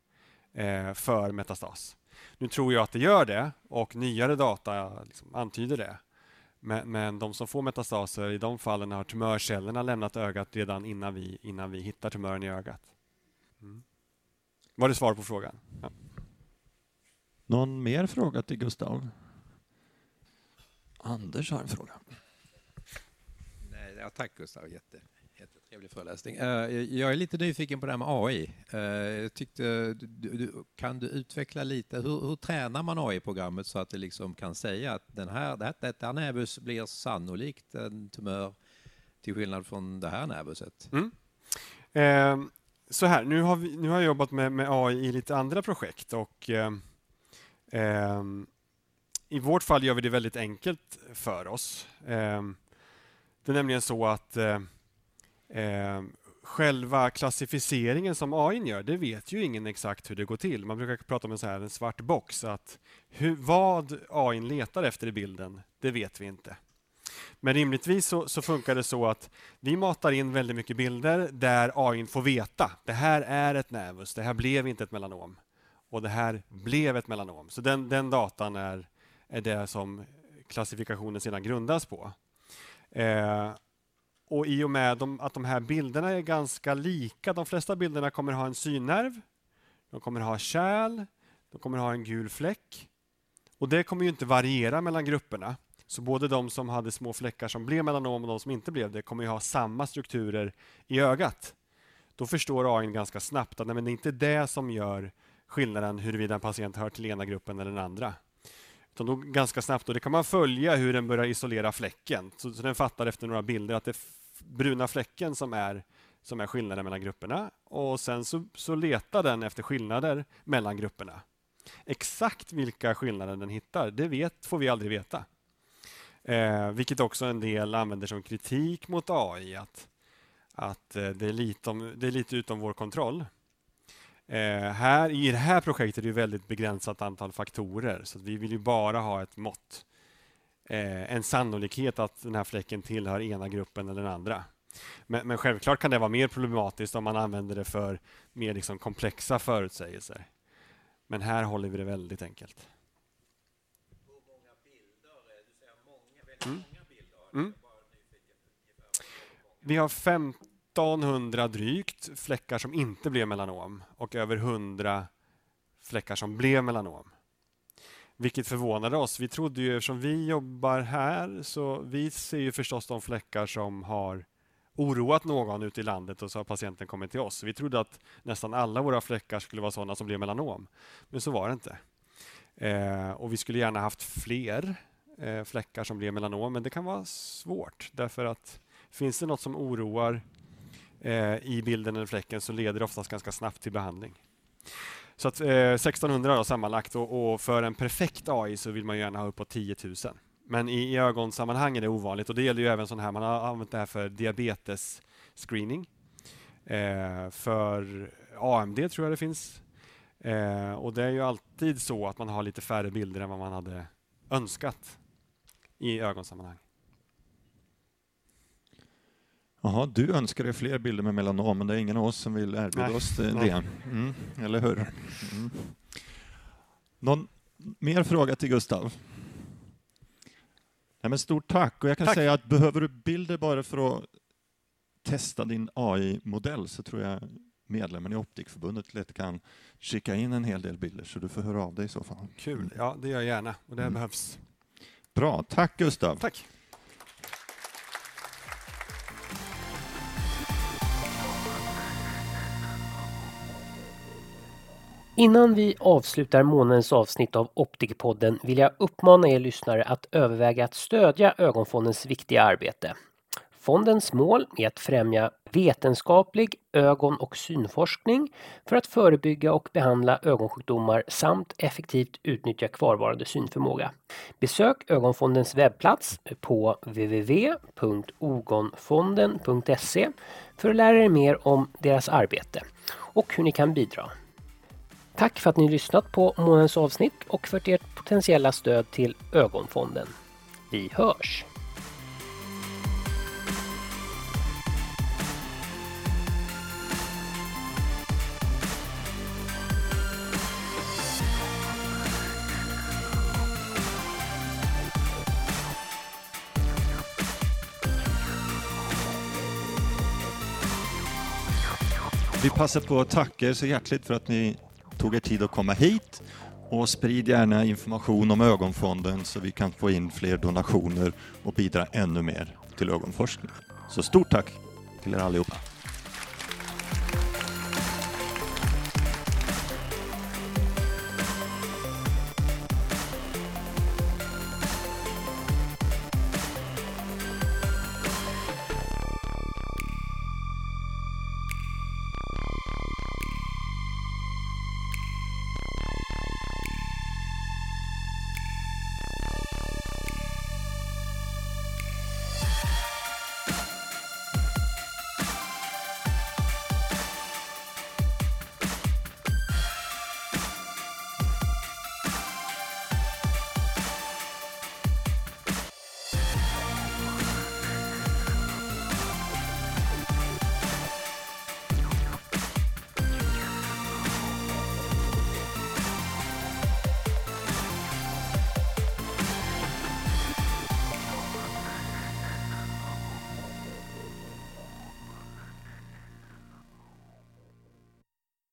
eh, för metastas. Nu tror jag att det gör det och nyare data liksom antyder det. Men, men, de som får metastaser, i de fallen har tumörcellerna lämnat ögat redan innan vi, innan vi hittar tumören i ögat. Mm. Var det svar på frågan? Ja. Någon mer fråga till Gustav? Anders har en fråga. Ja, tack Gustav, Jätte, jättetrevlig föreläsning. Eh, jag är lite nyfiken på det här med AI. Eh, jag tyckte, du, du, kan du utveckla lite, hur, hur tränar man AI-programmet så att det liksom kan säga att den här, det, detta nervus blir sannolikt en tumör till skillnad från det här nervuset? Mm. Eh, så här, nu har, vi, nu har jag jobbat med, med AI i lite andra projekt och ehm, ehm, i vårt fall gör vi det väldigt enkelt för oss. Ehm, det är nämligen så att eh, eh, själva klassificeringen som AI gör, det vet ju ingen exakt hur det går till. Man brukar prata om en, så här, en svart box. att hur, Vad AI letar efter i bilden, det vet vi inte. Men rimligtvis så, så, funkar det så att vi matar in väldigt mycket bilder där AI får veta det här är ett nervus, det här blev inte ett melanom och det här blev ett melanom. Så den, den datan är, är det som klassifikationen sedan grundas på. Eh, och I och med de, att de här bilderna är ganska lika, de flesta bilderna kommer ha en synnerv, de kommer ha kärl, de kommer ha en gul fläck. Och Det kommer ju inte variera mellan grupperna. Så både de som hade små fläckar som blev melanom och de som inte blev det kommer ju ha samma strukturer i ögat. Då förstår AI ganska snabbt att nej, det är inte det som gör skillnaden huruvida en patient hör till ena gruppen eller den andra. Utan då ganska snabbt, och det kan man följa hur den börjar isolera fläcken. Så, så den fattar efter några bilder att det är bruna fläcken som är, som är skillnaden mellan grupperna. Och sen så, så letar den efter skillnader mellan grupperna. Exakt vilka skillnader den hittar, det vet, får vi aldrig veta. Eh, vilket också en del använder som kritik mot AI. Att, att eh, det, är lite om, det är lite utom vår kontroll. Eh, här, I det här projektet är det väldigt begränsat antal faktorer så vi vill ju bara ha ett mått. Eh, en sannolikhet att den här fläcken tillhör ena gruppen eller den andra. Men, men, självklart kan det vara mer problematiskt om man använder det för mer liksom komplexa förutsägelser. Men här håller vi det väldigt enkelt. Mm. Mm. Vi har 15 1300 drygt fläckar som inte blev melanom och över 100 fläckar som blev melanom. Vilket förvånade oss. Vi trodde ju, eftersom vi jobbar här, så vi ser ju förstås de fläckar som har oroat någon ute i landet och så har patienten kommit till oss. Vi trodde att nästan alla våra fläckar skulle vara sådana som blev melanom. Men så var det inte. Eh, och Vi skulle gärna haft fler eh, fläckar som blev melanom, men det kan vara svårt därför att finns det något som oroar Eh, i bilden eller fläcken så leder det oftast ganska snabbt till behandling. Så att, eh, 1600 då, sammanlagt och, och, för en perfekt AI så vill man gärna ha uppåt 10 000. Men i, i ögonsammanhang är det ovanligt och det gäller ju även sån här, man har använt det här för diabetes screening. Eh, för AMD tror jag det finns. Eh, och det är ju alltid så att man har lite färre bilder än vad man hade önskat i ögonsammanhang. Jaha, du önskar dig fler bilder med melanom, men det är ingen av oss som vill erbjuda Nej. oss det. Mm, eller hur? Mm. Någon mer fråga till Gustav? Nej, men stort tack. Och jag kan tack. säga att behöver du bilder bara för att testa din AI-modell så tror jag medlemmen i Optikförbundet lätt kan skicka in en hel del bilder, så du får höra av dig i så fall. Kul. Ja, det gör jag gärna och det mm. behövs. Bra. Tack Gustav. Tack. Innan vi avslutar månadens avsnitt av Optikerpodden vill jag uppmana er lyssnare att överväga att stödja Ögonfondens viktiga arbete. Fondens mål är att främja vetenskaplig ögon och synforskning för att förebygga och behandla ögonsjukdomar samt effektivt utnyttja kvarvarande synförmåga. Besök Ögonfondens webbplats på www.ogonfonden.se för att lära er mer om deras arbete och hur ni kan bidra. Tack för att ni lyssnat på månens avsnitt och för ert potentiella stöd till Ögonfonden. Vi hörs! Vi passar på att tacka er så hjärtligt för att ni tog er tid att komma hit och sprid gärna information om Ögonfonden så vi kan få in fler donationer och bidra ännu mer till ögonforskning. Så stort tack till er allihopa.